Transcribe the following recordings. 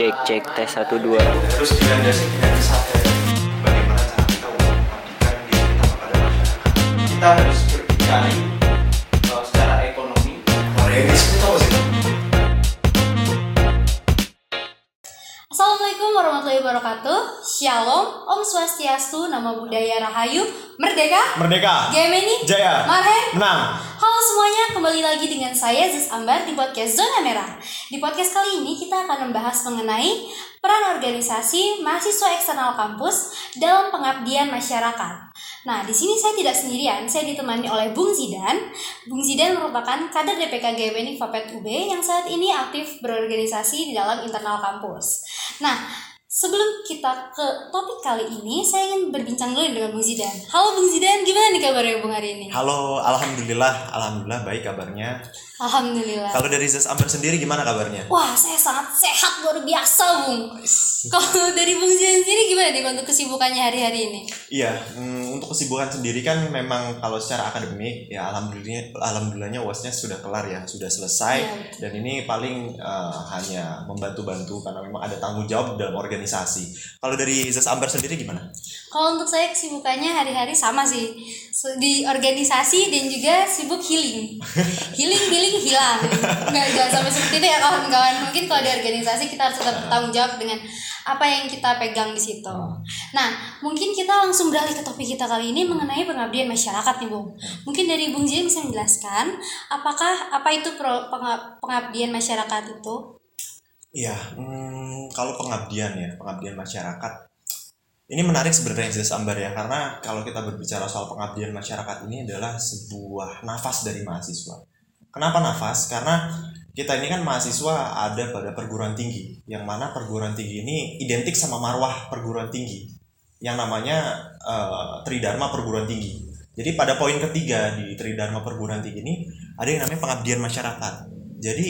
Cek cek tes satu dua. Terus dilandasi dengan kesadaran bagaimana cara kita untuk mengabdikan diri kita kepada masyarakat. Kita harus berdikari uh, secara ekonomi. Koreanis itu tahu sih? Assalamualaikum warahmatullahi wabarakatuh Shalom, Om Swastiastu, Nama Budaya Rahayu Merdeka Merdeka. Gemini Jaya. Marhen Menang. Semuanya, kembali lagi dengan saya Zes Ambar di podcast Zona Merah Di podcast kali ini kita akan membahas mengenai Peran organisasi mahasiswa eksternal kampus dalam pengabdian masyarakat Nah, di sini saya tidak sendirian, saya ditemani oleh Bung Zidan. Bung Zidan merupakan kader DPK GWNI Fapet UB yang saat ini aktif berorganisasi di dalam internal kampus. Nah, sebelum kita ke topik kali ini, saya ingin berbincang dulu dengan Bung Zidan. Halo Bung Zidan, gimana nih kabarnya Bung hari ini? Halo, alhamdulillah, alhamdulillah baik kabarnya. Alhamdulillah. Kalau dari Zes Amber sendiri gimana kabarnya? Wah, saya sangat sehat luar biasa, Bung. Kalau dari Bung Zidan sendiri gimana nih untuk kesibukannya hari-hari ini? Iya, mm, untuk kesibukan sendiri kan memang kalau secara akademik ya alhamdulillah alhamdulillahnya uasnya sudah kelar ya, sudah selesai betul. dan ini paling eh, hanya membantu-bantu karena memang ada tanggung jawab dalam organisasi. Kalau dari Zes Amber sendiri gimana? Kalau untuk saya kesibukannya hari-hari sama sih di organisasi dan juga sibuk healing, healing healing hilang. Nggak nggak sampai seperti itu ya kawan-kawan. Mungkin kalau di organisasi kita harus tetap bertanggung jawab dengan apa yang kita pegang di situ. Nah, mungkin kita langsung beralih ke topik kita kali ini mengenai pengabdian masyarakat nih, Bung. Mungkin dari Bung Jin bisa menjelaskan apakah apa itu pengabdian masyarakat itu? Iya, mm, kalau pengabdian ya, pengabdian masyarakat. Ini menarik sebenarnya Zes Ambar ya, karena kalau kita berbicara soal pengabdian masyarakat ini adalah sebuah nafas dari mahasiswa. Kenapa nafas? Karena kita ini kan mahasiswa ada pada perguruan tinggi, yang mana perguruan tinggi ini identik sama marwah perguruan tinggi, yang namanya eh, Tridharma perguruan tinggi. Jadi pada poin ketiga di Tridharma perguruan tinggi ini ada yang namanya pengabdian masyarakat. Jadi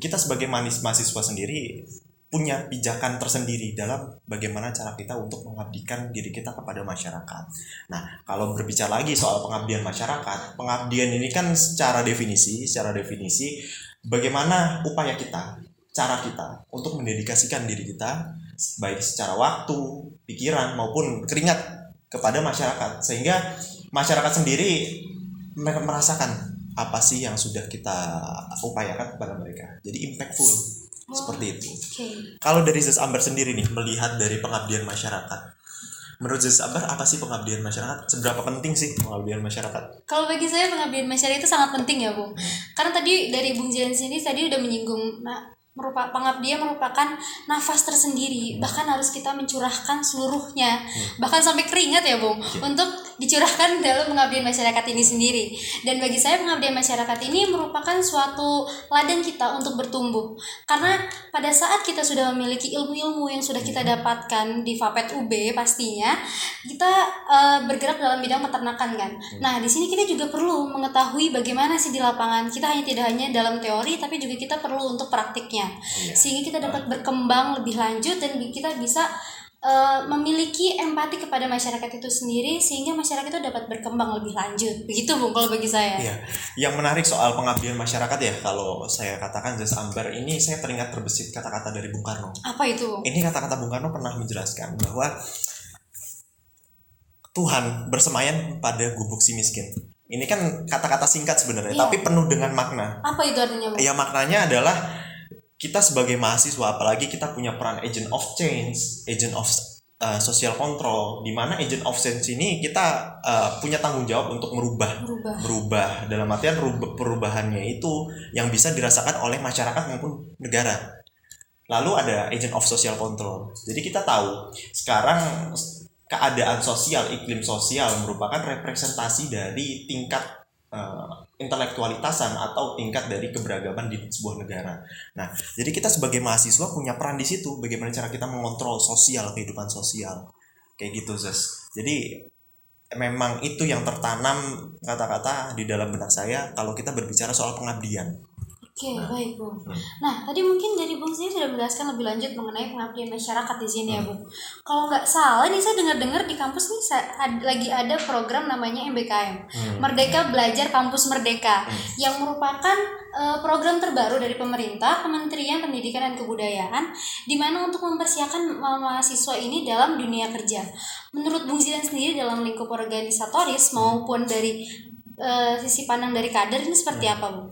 kita sebagai mahasiswa sendiri punya pijakan tersendiri dalam bagaimana cara kita untuk mengabdikan diri kita kepada masyarakat. Nah, kalau berbicara lagi soal pengabdian masyarakat, pengabdian ini kan secara definisi, secara definisi bagaimana upaya kita, cara kita untuk mendedikasikan diri kita baik secara waktu, pikiran maupun keringat kepada masyarakat sehingga masyarakat sendiri mer- merasakan apa sih yang sudah kita upayakan kepada mereka. Jadi impactful seperti itu. Oke. Kalau dari Zes Amber sendiri nih melihat dari pengabdian masyarakat, menurut Zes Amber apa sih pengabdian masyarakat? Seberapa penting sih pengabdian masyarakat? Kalau bagi saya pengabdian masyarakat itu sangat penting ya, Bung. Karena tadi dari Bung Jian sini tadi udah menyinggung nah, merupakan pengabdian merupakan nafas tersendiri, bahkan harus kita mencurahkan seluruhnya, bahkan sampai keringat ya, Bung, untuk dicurahkan dalam pengabdian masyarakat ini sendiri. Dan bagi saya pengabdian masyarakat ini merupakan suatu ladang kita untuk bertumbuh. Karena pada saat kita sudah memiliki ilmu-ilmu yang sudah kita dapatkan di Fapet UB pastinya, kita eh, bergerak dalam bidang peternakan kan. Nah, di sini kita juga perlu mengetahui bagaimana sih di lapangan. Kita hanya tidak hanya dalam teori tapi juga kita perlu untuk praktiknya. Iya. Sehingga kita dapat berkembang lebih lanjut dan kita bisa eh, memiliki empati kepada masyarakat itu sendiri sehingga masyarakat itu dapat berkembang lebih lanjut. Begitu, Bung, kalau bagi saya. Iya. Yang menarik soal pengabdian masyarakat ya, kalau saya katakan Zes Amber ini saya teringat terbesit kata-kata dari Bung Karno. Apa itu? Ini kata-kata Bung Karno pernah menjelaskan bahwa Tuhan bersemayam pada gubuk si miskin. Ini kan kata-kata singkat sebenarnya, Iya. tapi penuh dengan makna. Apa itu artinya, Bung? Ya maknanya adalah kita sebagai mahasiswa apalagi kita punya peran agent of change, agent of uh, social control di mana agent of change ini kita uh, punya tanggung jawab untuk merubah Berubah. berubah dalam artian rubah- perubahannya itu yang bisa dirasakan oleh masyarakat maupun negara. Lalu ada agent of social control. Jadi kita tahu sekarang keadaan sosial, iklim sosial merupakan representasi dari tingkat eh, intelektualitasan atau tingkat dari keberagaman di sebuah negara. Nah, jadi kita sebagai mahasiswa punya peran di situ. Bagaimana cara kita mengontrol sosial, kehidupan sosial, kayak gitu, Zes. Jadi memang itu yang tertanam kata-kata di dalam benak saya kalau kita berbicara soal pengabdian. Oke, baik, Bung. Hmm. Nah, tadi mungkin dari Bung sendiri sudah menjelaskan lebih lanjut mengenai pengabdian masyarakat di sini ya, Hmm. Bung. Kalau nggak salah, nih saya dengar-dengar di kampus nih ad- lagi ada program namanya MBKM, Hmm. Merdeka Belajar Kampus Merdeka, yang merupakan eh, program terbaru dari pemerintah, Kementerian Pendidikan dan Kebudayaan, di mana untuk mempersiapkan ma- mahasiswa ini dalam dunia kerja. Menurut Bung Zidan sendiri dalam lingkup organisatoris maupun dari eh, sisi pandang dari kader ini seperti Hmm. apa, Bung?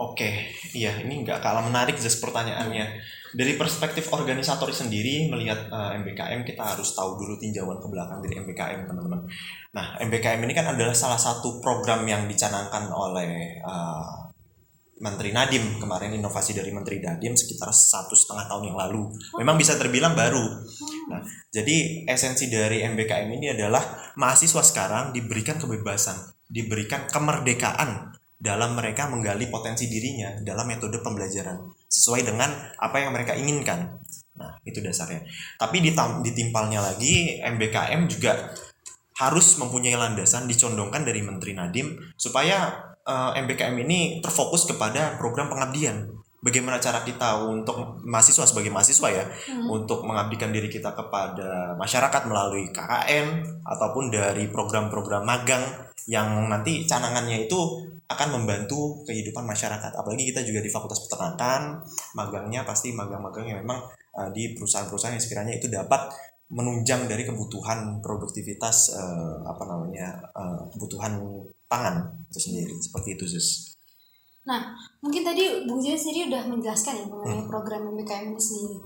Oke, iya ini nggak kalah menarik just pertanyaannya. Dari perspektif organisator sendiri melihat eh, MBKM kita harus tahu dulu tinjauan ke belakang dari MBKM teman-teman. Nah MBKM ini kan adalah salah satu program yang dicanangkan oleh eh, Menteri Nadiem kemarin inovasi dari Menteri Nadiem sekitar satu setengah tahun yang lalu. Memang bisa terbilang baru. Nah, jadi esensi dari MBKM ini adalah mahasiswa sekarang diberikan kebebasan, diberikan kemerdekaan dalam mereka menggali potensi dirinya dalam metode pembelajaran sesuai dengan apa yang mereka inginkan. Nah, itu dasarnya. Tapi ditimpalnya lagi MBKM juga harus mempunyai landasan dicondongkan dari Menteri Nadiem supaya eh, MBKM ini terfokus kepada program pengabdian. Bagaimana cara kita untuk mahasiswa sebagai mahasiswa ya untuk mengabdikan diri kita kepada masyarakat melalui KKN ataupun dari program-program magang yang nanti canangannya itu akan membantu kehidupan masyarakat. Apalagi kita juga di Fakultas Peternakan, magangnya pasti magang-magang yang memang eh, di perusahaan-perusahaan yang sekiranya itu dapat menunjang dari kebutuhan produktivitas eh, apa namanya eh, kebutuhan pangan itu sendiri seperti itu Zus. Nah, mungkin tadi Bung Zia sendiri udah menjelaskan ya mengenai program MBKM ini sendiri.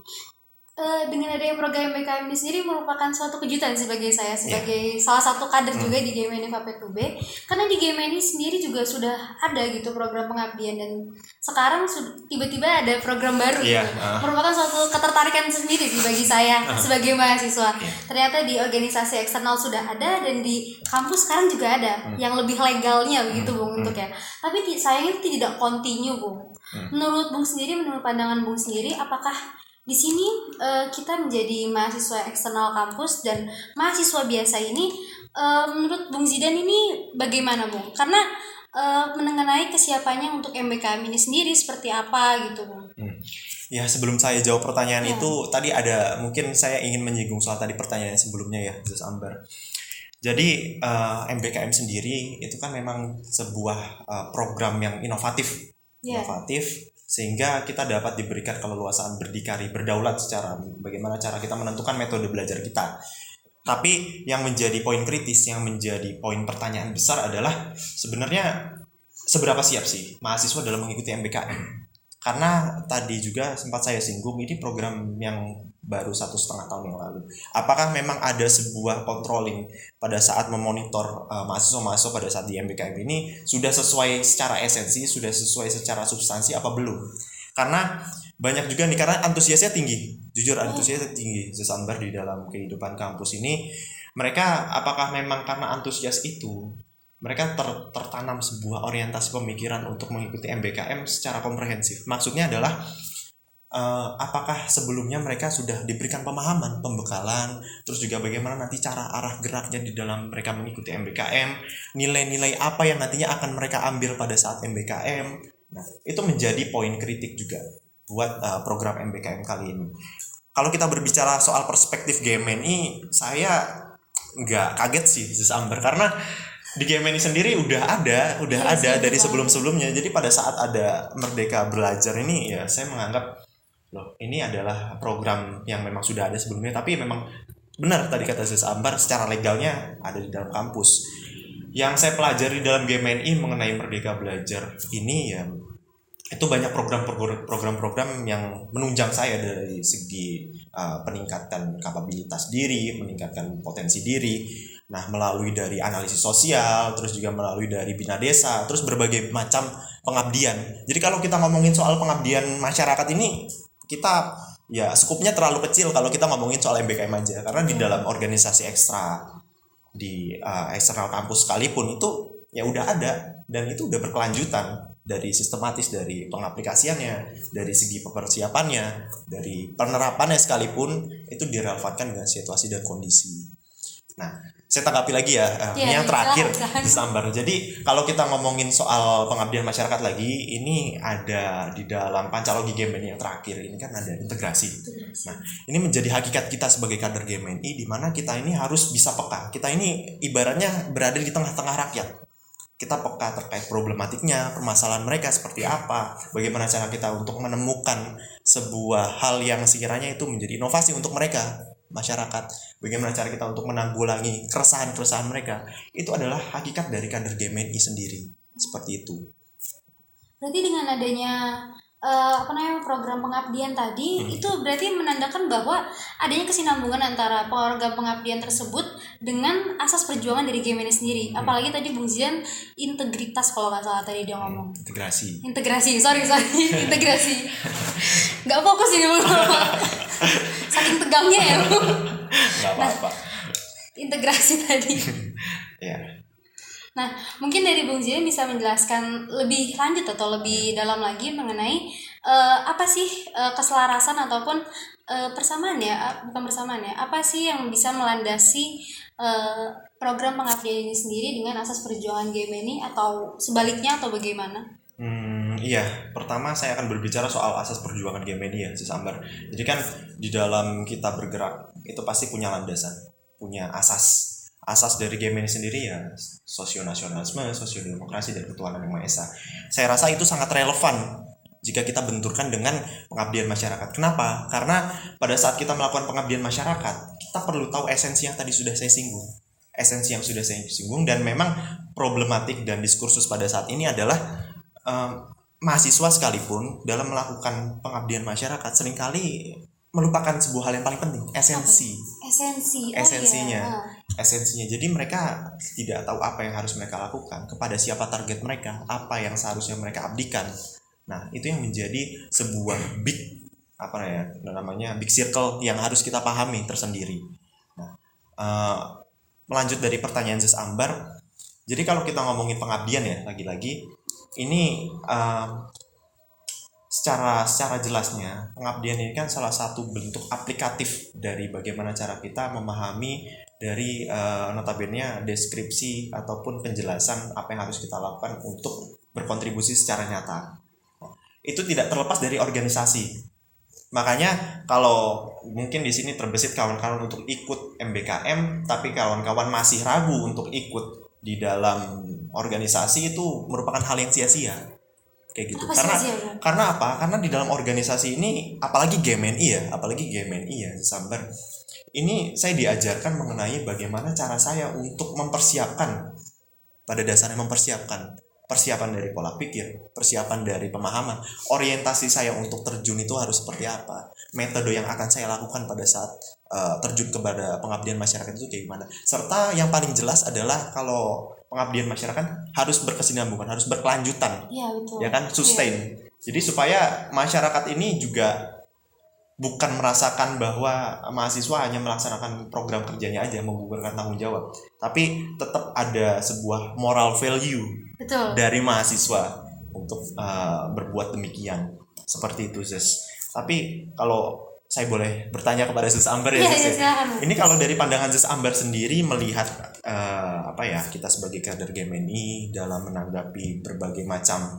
Eh, dengan adanya program MBKM ini sendiri merupakan suatu kejutan sih bagi saya sebagai salah satu kader Hmm. juga di GMNI FAPQB karena di GMNI sendiri juga sudah ada gitu program pengabdian dan sekarang tiba-tiba ada program baru Iya, gitu. ah. merupakan suatu ketertarikan sendiri sih bagi saya sebagai mahasiswa Iya. ternyata di organisasi eksternal sudah ada dan di kampus sekarang juga ada Hmm. yang lebih legalnya begitu bung untuk ya tapi sayangnya itu tidak continue bung Hmm. menurut bung sendiri menurut pandangan bung sendiri apakah di sini eh, kita menjadi mahasiswa eksternal kampus dan mahasiswa biasa ini eh, menurut bung Zidan ini bagaimana bung karena eh, mengenai kesiapannya untuk MBKM ini sendiri seperti apa gitu bung Ya sebelum saya jawab pertanyaan Ya. itu tadi ada mungkin saya ingin menyinggung soal tadi pertanyaan sebelumnya ya Zus Ambar. Jadi eh, MBKM sendiri itu kan memang sebuah eh, program yang inovatif, Ya. inovatif sehingga kita dapat diberikan keleluasaan berdikari, berdaulat secara bagaimana cara kita menentukan metode belajar kita. Tapi yang menjadi poin kritis, yang menjadi poin pertanyaan besar adalah sebenarnya seberapa siap sih mahasiswa dalam mengikuti MBKM? Karena tadi juga sempat saya singgung ini program yang baru satu setengah tahun yang lalu. Apakah memang ada sebuah controlling pada saat memonitor uh, mahasiswa-mahasiswa pada saat di MBKM ini sudah sesuai secara esensi, sudah sesuai secara substansi apa belum? Karena banyak juga nih karena antusiasnya tinggi, jujur antusiasnya tinggi sesambar di dalam kehidupan kampus ini. Mereka apakah memang karena antusias itu mereka ter- tertanam sebuah orientasi pemikiran untuk mengikuti MBKM secara komprehensif. Maksudnya adalah eh, apakah sebelumnya mereka sudah diberikan pemahaman, pembekalan, terus juga bagaimana nanti cara arah geraknya di dalam mereka mengikuti MBKM, nilai-nilai apa yang nantinya akan mereka ambil pada saat MBKM. Nah, itu menjadi poin kritik juga buat eh, program MBKM kali ini. Kalau kita berbicara soal perspektif GMNI, saya nggak kaget sih Sis Amber karena di GMNI sendiri udah ada, udah sih, ada dari sebelum-sebelumnya. Jadi pada saat ada Merdeka Belajar ini ya saya menganggap loh ini adalah program yang memang sudah ada sebelumnya tapi memang benar tadi kata Sis Ambar secara legalnya ada di dalam kampus. Yang saya pelajari dalam GMNI mengenai Merdeka Belajar ini ya itu banyak program-program program-program yang menunjang saya dari segi uh, peningkatan kapabilitas diri, meningkatkan potensi diri. Nah, melalui dari analisis sosial, terus juga melalui dari bina desa, terus berbagai macam pengabdian. Jadi kalau kita ngomongin soal pengabdian masyarakat ini, kita ya skupnya terlalu kecil kalau kita ngomongin soal MBKM aja. Karena di dalam organisasi ekstra di uh, eksternal kampus sekalipun itu ya udah ada. Dan itu udah berkelanjutan dari sistematis dari pengaplikasiannya dari segi persiapannya dari penerapannya sekalipun itu direlevankan dengan situasi dan kondisi. Nah, saya tanggapi lagi ya. eh, ini yang iya, terakhir silakan. di Sambar. Jadi kalau kita ngomongin soal pengabdian masyarakat lagi, ini ada di dalam Pancalogi Game ini yang terakhir. Ini kan ada integrasi. Nah, ini menjadi hakikat kita sebagai kader GMNI di mana kita ini harus bisa peka. Kita ini ibaratnya berada di tengah-tengah rakyat. Kita peka terkait problematiknya, permasalahan mereka seperti apa, bagaimana cara kita untuk menemukan sebuah hal yang sekiranya itu menjadi inovasi untuk mereka, masyarakat. Bagaimana cara kita untuk menanggulangi keresahan-keresahan mereka. Itu adalah hakikat dari kader GMNI sendiri. Seperti itu. Berarti dengan adanya eh, apa namanya program pengabdian tadi Hmm. itu berarti menandakan bahwa adanya kesinambungan antara program pengabdian tersebut dengan asas perjuangan dari game ini sendiri. Hmm. Apalagi tadi Bung Zian integritas kalau nggak salah tadi dia ngomong. Integrasi. Integrasi, sorry sorry, integrasi. Nggak fokus ini Bu. Saking tegangnya ya Bu. Nggak apa-apa. Integrasi tadi. Ya. Nah, mungkin dari Bung Zian bisa menjelaskan lebih lanjut atau lebih dalam lagi mengenai eh, apa sih eh, keselarasan ataupun eh, persamaan ya, bukan persamaan ya, apa sih yang bisa melandasi eh, program pengabdian ini sendiri dengan asas perjuangan game ini atau sebaliknya atau bagaimana? Hmm, iya, pertama saya akan berbicara soal asas perjuangan GMNI ya, Sis Ambar. Jadi kan di dalam kita bergerak itu pasti punya landasan, punya asas. Asas dari GMNI sendiri ya sosionasionalisme, sosiodemokrasi dan ketuhanan yang Maha Esa. Saya rasa itu sangat relevan jika kita benturkan dengan pengabdian masyarakat. Kenapa? Karena pada saat kita melakukan pengabdian masyarakat, kita perlu tahu esensi yang tadi sudah saya singgung. Esensi yang sudah saya singgung dan memang problematik dan diskursus pada saat ini adalah em, mahasiswa sekalipun dalam melakukan pengabdian masyarakat sering kali melupakan sebuah hal yang paling penting, esensi. Esensi. Oh, Esensinya. iya. Esensinya. Jadi mereka tidak tahu apa yang harus mereka lakukan, kepada siapa target mereka, apa yang seharusnya mereka abdikan. Nah, itu yang menjadi sebuah big apa ya namanya big circle yang harus kita pahami tersendiri. Nah, eh, melanjut dari pertanyaan Zes Ambar, jadi kalau kita ngomongin pengabdian ya lagi-lagi ini eh, secara secara jelasnya pengabdian ini kan salah satu bentuk aplikatif dari bagaimana cara kita memahami dari eh, notabene deskripsi ataupun penjelasan apa yang harus kita lakukan untuk berkontribusi secara nyata. Itu tidak terlepas dari organisasi. Makanya kalau mungkin di sini terbesit kawan-kawan untuk ikut MBKM tapi kawan-kawan masih ragu untuk ikut di dalam organisasi itu merupakan hal yang sia-sia. Kayak gitu. Apa Karena sia-sia, Bang? karena apa? Karena di dalam organisasi ini apalagi GMNI ya, apalagi GMNI ya, Sambar. Ini saya diajarkan mengenai bagaimana cara saya untuk mempersiapkan pada dasarnya mempersiapkan persiapan dari pola pikir, persiapan dari pemahaman, orientasi saya untuk terjun itu harus seperti apa, metode yang akan saya lakukan pada saat uh, terjun kepada pengabdian masyarakat itu kayak gimana. Serta yang paling jelas adalah kalau pengabdian masyarakat harus berkesinambungan, harus berkelanjutan Iya, betul. ya kan sustain jadi supaya masyarakat ini juga bukan merasakan bahwa mahasiswa hanya melaksanakan program kerjanya aja menggugurkan tanggung jawab tapi tetap ada sebuah moral value Betul. dari mahasiswa untuk uh, berbuat demikian seperti itu Zes tapi kalau saya boleh bertanya kepada Zes Amber ya Iya, iya, ya? silakan. Ini kalau dari pandangan Zes Ambar sendiri melihat eh, apa ya kita sebagai kader GMNI dalam menanggapi berbagai macam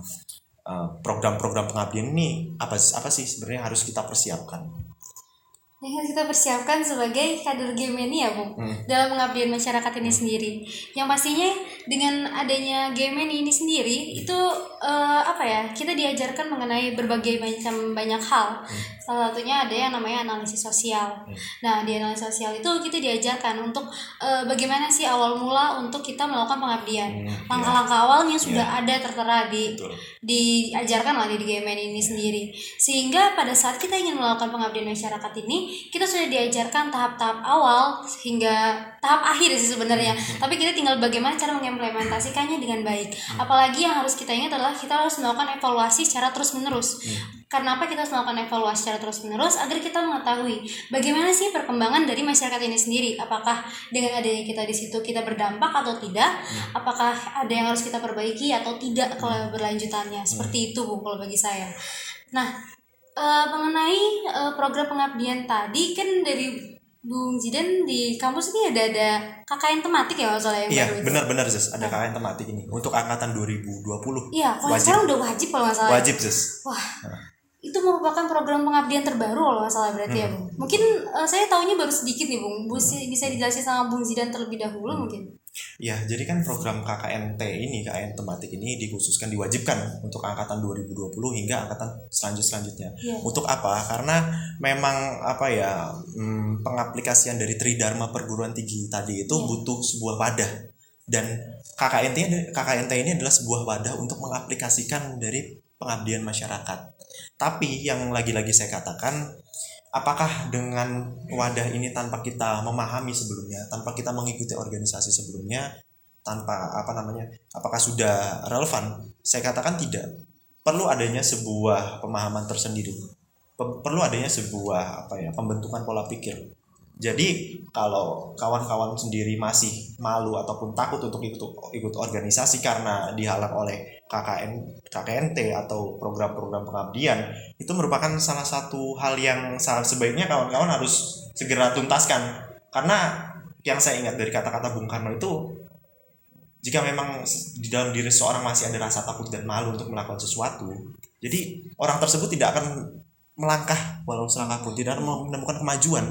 program-program pengabdian ini apa apa sih sebenarnya harus kita persiapkan? Yang harus kita persiapkan sebagai kader game ini ya, Bung. Hmm. Dalam pengabdian masyarakat ini sendiri. Yang pastinya dengan adanya game ini sendiri itu eh, apa ya? Kita diajarkan mengenai berbagai macam banyak hal. Salah satunya ada yang namanya analisis sosial. Nah, di analisis sosial itu kita diajarkan untuk eh, bagaimana sih awal mula untuk kita melakukan pengabdian. Hmm, Langkah-langkah awalnya sudah ada tertera di Betul. diajarkan lah di GMN ini sendiri sehingga pada saat kita ingin melakukan pengabdian masyarakat ini kita sudah diajarkan tahap-tahap awal hingga tahap akhir sih sebenarnya. Tapi kita tinggal bagaimana cara mengimplementasikannya dengan baik. Apalagi yang harus kita ingat adalah kita harus melakukan evaluasi secara terus menerus karena apa kita harus melakukan evaluasi secara terus menerus agar kita mengetahui bagaimana sih perkembangan dari masyarakat ini sendiri. Apakah dengan adanya kita di situ kita berdampak atau tidak? Apakah ada yang harus kita perbaiki atau tidak keberlanjutannya seperti itu bu kalau bagi saya. Nah eh, mengenai eh, program pengabdian tadi kan dari Bung Zidan di kampus ini ada ada KKN tematik ya soalnya yang Iya, baru itu? benar-benar Zes, ada KKN tematik ini untuk angkatan 2020. Iya, kalau Wajib. sekarang udah wajib kalau nggak salah. Wajib, Zes. Wah, itu merupakan program pengabdian terbaru kalau nggak salah berarti ya, Bung. Mungkin eh, saya taunya baru sedikit nih, Bung. Bu, bisa dijelasin sama Bung Zidan terlebih dahulu mungkin. Ya, jadi kan program KKNT ini, KKN tematik ini dikhususkan diwajibkan untuk angkatan 2020 hingga angkatan selanjut selanjutnya. Iya. Untuk apa? Karena memang apa ya hmm, pengaplikasian dari Tridharma perguruan tinggi tadi itu Iya. butuh sebuah wadah dan KKNT KKNT ini adalah sebuah wadah untuk mengaplikasikan dari pengabdian masyarakat. Tapi yang lagi-lagi saya katakan apakah dengan wadah ini tanpa kita memahami sebelumnya, tanpa kita mengikuti organisasi sebelumnya, tanpa apa namanya, apakah sudah relevan? Saya katakan tidak. Perlu adanya sebuah pemahaman tersendiri. Pe- Perlu adanya sebuah apa ya, pembentukan pola pikir. Jadi kalau kawan-kawan sendiri masih malu ataupun takut untuk ikut ikut organisasi karena dihalang oleh KKN KKNT atau program-program pengabdian itu merupakan salah satu hal yang sebaiknya kawan-kawan harus segera tuntaskan. Karena yang saya ingat dari kata-kata Bung Karno itu jika memang di dalam diri seorang masih ada rasa takut dan malu untuk melakukan sesuatu jadi orang tersebut tidak akan melangkah walau selangkah pun tidak menemukan kemajuan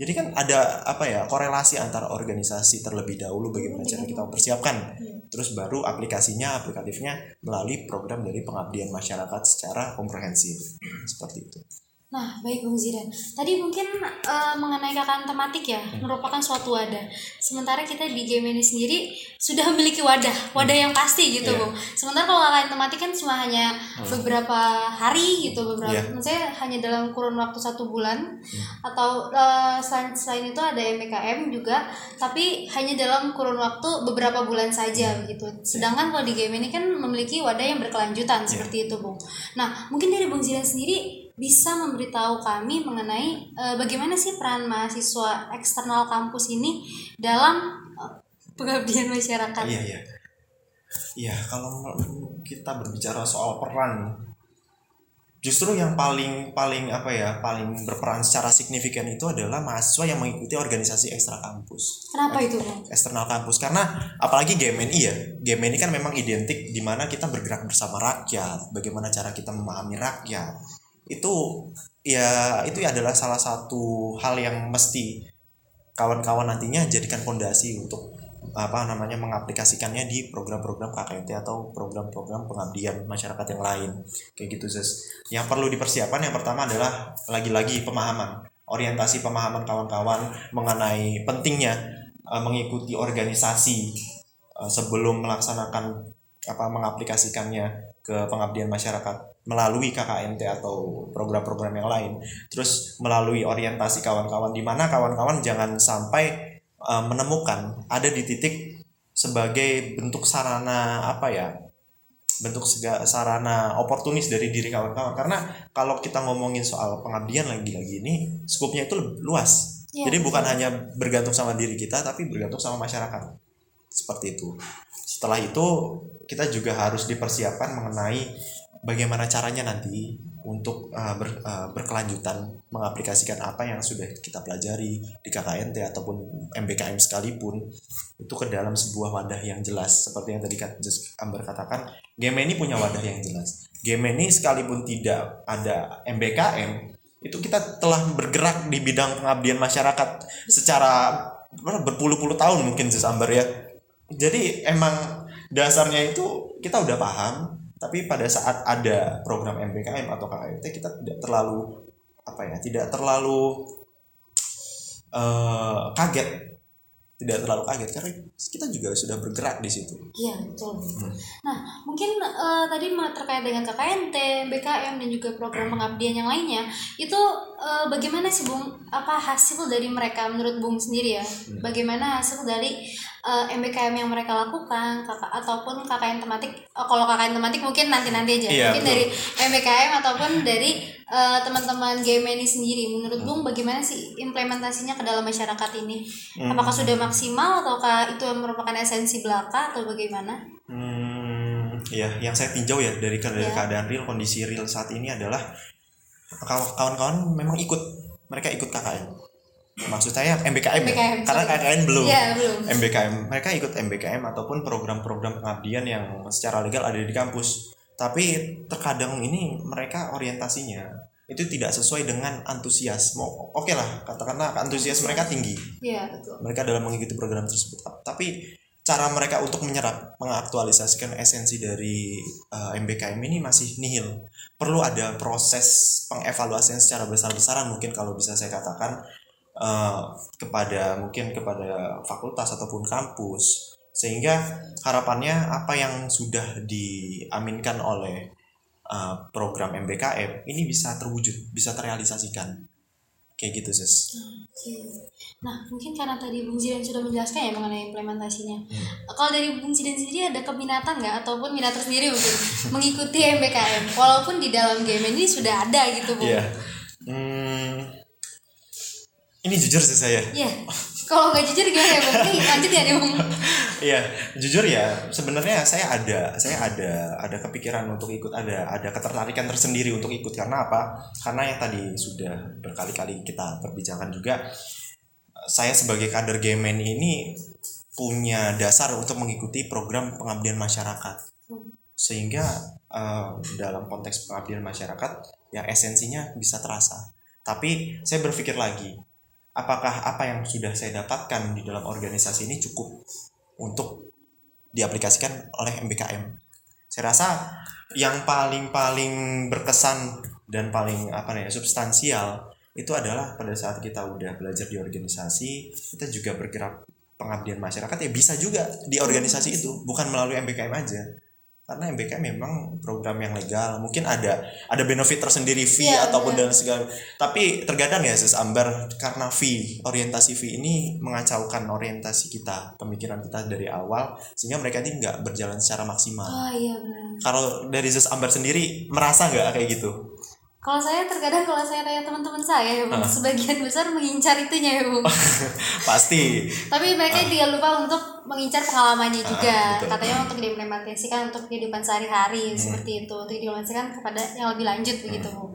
jadi kan ada apa ya korelasi antara organisasi terlebih dahulu bagaimana cara kita mempersiapkan. Terus baru aplikasinya aplikatifnya melalui program dari pengabdian masyarakat secara komprehensif. Seperti itu Nah, baik Bung Zidan. Tadi mungkin eh, mengenai KKN tematik ya, merupakan suatu wadah. Sementara kita di game ini sendiri sudah memiliki wadah, wadah yang pasti gitu, Iya. Bung. Sementara kalau KKN tematik kan cuma hanya beberapa hari gitu, beberapa. Iya. Maksudnya hanya dalam kurun waktu satu bulan, atau eh, selain selain itu ada MBKM juga, tapi hanya dalam kurun waktu beberapa bulan saja begitu. Sedangkan kalau di game ini kan memiliki wadah yang berkelanjutan seperti itu, Bung. Nah, mungkin dari Bung Zidan sendiri bisa memberitahu kami mengenai eh, bagaimana sih peran mahasiswa eksternal kampus ini dalam eh, pengabdian masyarakat. iya iya. Iya kalau kita berbicara soal peran justru yang paling paling apa ya paling berperan secara signifikan itu adalah mahasiswa yang mengikuti organisasi ekstra kampus. Kenapa itu, eksternal kampus karena apalagi GMNI ya GMNI kan memang identik di mana kita bergerak bersama rakyat bagaimana cara kita memahami rakyat itu ya itu adalah salah satu hal yang mesti kawan-kawan nantinya jadikan fondasi untuk apa namanya mengaplikasikannya di program-program KKNT atau program-program pengabdian masyarakat yang lain kayak gitu Zes. Yang perlu dipersiapkan yang pertama adalah lagi-lagi pemahaman orientasi pemahaman kawan-kawan mengenai pentingnya uh, mengikuti organisasi uh, sebelum melaksanakan apa mengaplikasikannya ke pengabdian masyarakat melalui KKNT atau program-program yang lain. Terus melalui orientasi kawan-kawan di mana kawan-kawan jangan sampai uh, menemukan ada di titik sebagai bentuk sarana apa ya? bentuk sega, sarana oportunis dari diri kawan-kawan karena kalau kita ngomongin soal pengabdian lagi-lagi ini skupnya itu luas Iya, jadi bukan betul. hanya bergantung sama diri kita tapi bergantung sama masyarakat seperti itu setelah itu kita juga harus dipersiapkan mengenai bagaimana caranya nanti untuk uh, ber- uh, berkelanjutan mengaplikasikan apa yang sudah kita pelajari di KKNT ataupun MBKM sekalipun itu ke dalam sebuah wadah yang jelas. Seperti yang tadi Amber katakan game ini punya wadah yang jelas. Game ini sekalipun tidak ada MBKM itu kita telah bergerak di bidang pengabdian masyarakat secara berpuluh-puluh tahun mungkin Jess Amber ya. Jadi emang dasarnya itu kita udah paham tapi pada saat ada program MBKM atau KKNT kita tidak terlalu apa ya tidak terlalu eh, kaget tidak terlalu kaget karena kita juga sudah bergerak di situ Iya betul. Hmm. Nah mungkin eh, tadi terkait dengan KKNT, BKM dan juga program pengabdian yang lainnya itu eh, bagaimana sih Bung? Apa hasil dari mereka menurut Bung sendiri ya? Hmm. Bagaimana hasil dari eh, MBKM yang mereka lakukan kakak ataupun KKN tematik? eh, kalau KKN tematik mungkin nanti nanti aja. Iya, mungkin betul. dari MBKM ataupun dari eh, teman-teman GMNI sendiri. Menurut Hmm. Bung bagaimana sih implementasinya ke dalam masyarakat ini? Apakah sudah maksimal ataukah itu merupakan esensi belaka atau bagaimana? Hmm, ya, yang saya tinjau ya dari, ke- dari Ya. keadaan real, kondisi real saat ini adalah kaw- kawan-kawan memang ikut, mereka ikut KKN. Maksud saya MBKM, ya? MBKM, karena sorry. KKN belum. Iya, belum. MBKM mereka ikut MBKM ataupun program-program pengabdian yang secara legal ada di kampus. Tapi terkadang ini mereka orientasinya itu tidak sesuai dengan antusias. Mau oke lah katakanlah antusias mereka tinggi. Iya, betul. Mereka dalam mengikuti program tersebut. Tapi cara mereka untuk menyerap mengaktualisasikan esensi dari uh, MBKM ini masih nihil. Perlu ada proses pengevaluasian secara besar-besaran mungkin kalau bisa saya katakan uh, kepada mungkin kepada fakultas ataupun kampus sehingga harapannya apa yang sudah diaminkan oleh uh, program MBKM ini bisa terwujud bisa terrealisasikan kayak gitu sis Oke. Nah, mungkin karena tadi Bung Zidan sudah menjelaskan ya mengenai implementasinya. Hmm. Kalau dari Bung Zidan sendiri ada keminatan nggak ataupun minat tersendiri mungkin mengikuti MBKM walaupun di dalam game ini sudah ada gitu, Bu. Iya. Hmm, ini jujur sih saya Iya. Kalau nggak jujur gimana ya? Nih, lanjut ya Bung. Iya, jujur ya, sebenarnya saya ada, saya ada, ada kepikiran untuk ikut, ada, ada ketertarikan tersendiri untuk ikut karena apa? Karena yang tadi sudah berkali-kali kita perbicarakan juga, saya sebagai kader Gemen ini punya dasar untuk mengikuti program pengabdian masyarakat, sehingga eh, dalam konteks pengabdian masyarakat, yang esensinya bisa terasa. Tapi saya berpikir lagi, apakah apa yang sudah saya dapatkan di dalam organisasi ini cukup untuk diaplikasikan oleh MBKM. Saya rasa yang paling-paling berkesan dan paling apa ya substansial itu adalah pada saat kita udah belajar di organisasi, kita juga bergerak pengabdian masyarakat ya bisa juga di organisasi itu, bukan melalui MBKM aja. Karena MBKM memang program yang legal, mungkin ada ada benefit tersendiri fee Iya, ataupun benar. dan segala. Tapi terkadang ya Sis Ambar karena fee, orientasi fee ini mengacaukan orientasi kita, pemikiran kita dari awal sehingga mereka ini nggak berjalan secara maksimal. Oh iya benar. Kalau dari Sis Ambar sendiri merasa nggak kayak gitu? Kalau saya terkadang kalau saya tanya teman-teman saya, ya, Bung, Ah. sebagian besar mengincar itunya ya, Bung. Pasti. Tapi mereka tidak lupa untuk mengincar pengalamannya juga. Ah. betul. Katanya untuk diimplementasikan untuk kehidupan sehari-hari seperti itu, untuk diimplementasikan kepada yang lebih lanjut begitu. Bu.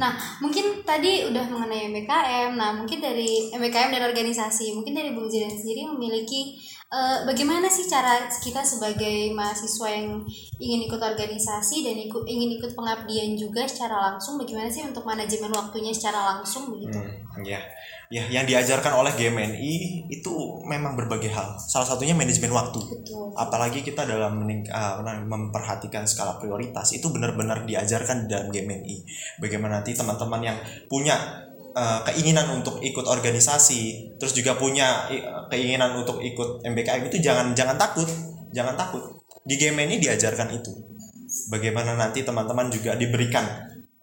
Nah, mungkin tadi udah mengenai MBKM. Nah, mungkin dari MBKM dan organisasi, mungkin dari Bung Zidan sendiri memiliki eh, bagaimana sih cara kita sebagai mahasiswa yang ingin ikut organisasi dan ikut ingin ikut pengabdian juga secara langsung bagaimana sih untuk manajemen waktunya secara langsung begitu. Hmm, ya. Ya, yang diajarkan oleh GMNI itu memang berbagai hal. Salah satunya manajemen waktu. Betul. apalagi kita dalam mening- namanya, memperhatikan skala prioritas itu benar-benar diajarkan di dalam GMNI bagaimana nanti teman-teman yang punya eh, keinginan untuk ikut organisasi terus juga punya i- keinginan untuk ikut MBKM itu jangan jangan takut jangan takut. Di GMNI diajarkan itu. Bagaimana nanti teman-teman juga diberikan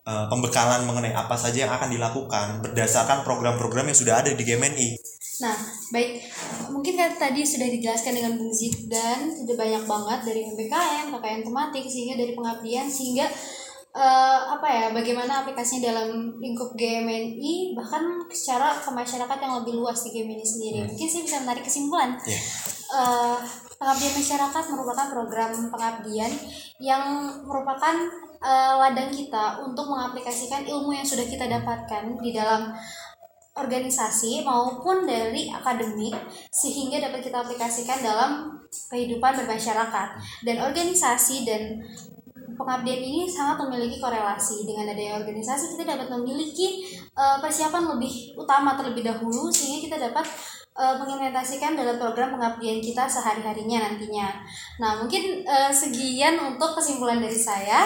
eh, pembekalan mengenai apa saja yang akan dilakukan berdasarkan program-program yang sudah ada di GMNI Nah, baik. Mungkin kan tadi sudah dijelaskan dengan Bung Zidan, sudah banyak banget dari MBKM, KKN tematik, sehingga dari pengabdian, sehingga eh, apa ya, bagaimana aplikasinya dalam lingkup GMNI, bahkan secara ke masyarakat yang lebih luas di GMNI sendiri. Mungkin saya bisa menarik kesimpulan. Iya. Eh, pengabdian masyarakat merupakan program pengabdian yang merupakan eh, ladang kita untuk mengaplikasikan ilmu yang sudah kita dapatkan di dalam organisasi maupun dari akademik sehingga dapat kita aplikasikan dalam kehidupan bermasyarakat dan organisasi dan pengabdian ini sangat memiliki korelasi dengan adanya organisasi kita dapat memiliki eh, persiapan lebih utama terlebih dahulu sehingga kita dapat eh, mengimplementasikan dalam program pengabdian kita sehari-harinya nantinya. Nah, mungkin eh, sekian untuk kesimpulan dari saya.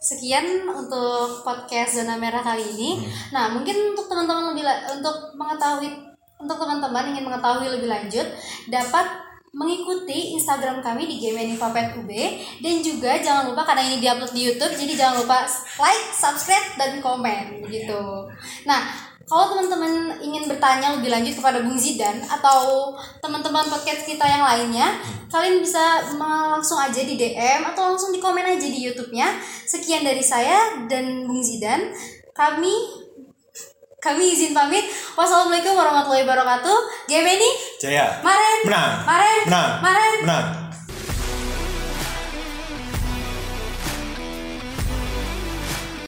Sekian untuk podcast zona merah kali ini. Nah, mungkin untuk teman-teman lebih la- untuk mengetahui untuk teman-teman ingin mengetahui lebih lanjut dapat mengikuti Instagram kami di GMNIFAPET UB dan juga jangan lupa karena ini diupload di YouTube jadi jangan lupa like, subscribe dan komen gitu. Nah, kalau teman-teman ingin bertanya lebih lanjut kepada Bung Zidan atau teman-teman podcast kita yang lainnya, kalian bisa langsung aja di DM atau langsung di komen aja di YouTube-nya. Sekian dari saya dan Bung Zidan. Kami kami izin pamit. Wassalamualaikum warahmatullahi wabarakatuh. Gemini, Jaya. Maren, menang. Maren, menang. Maren. menang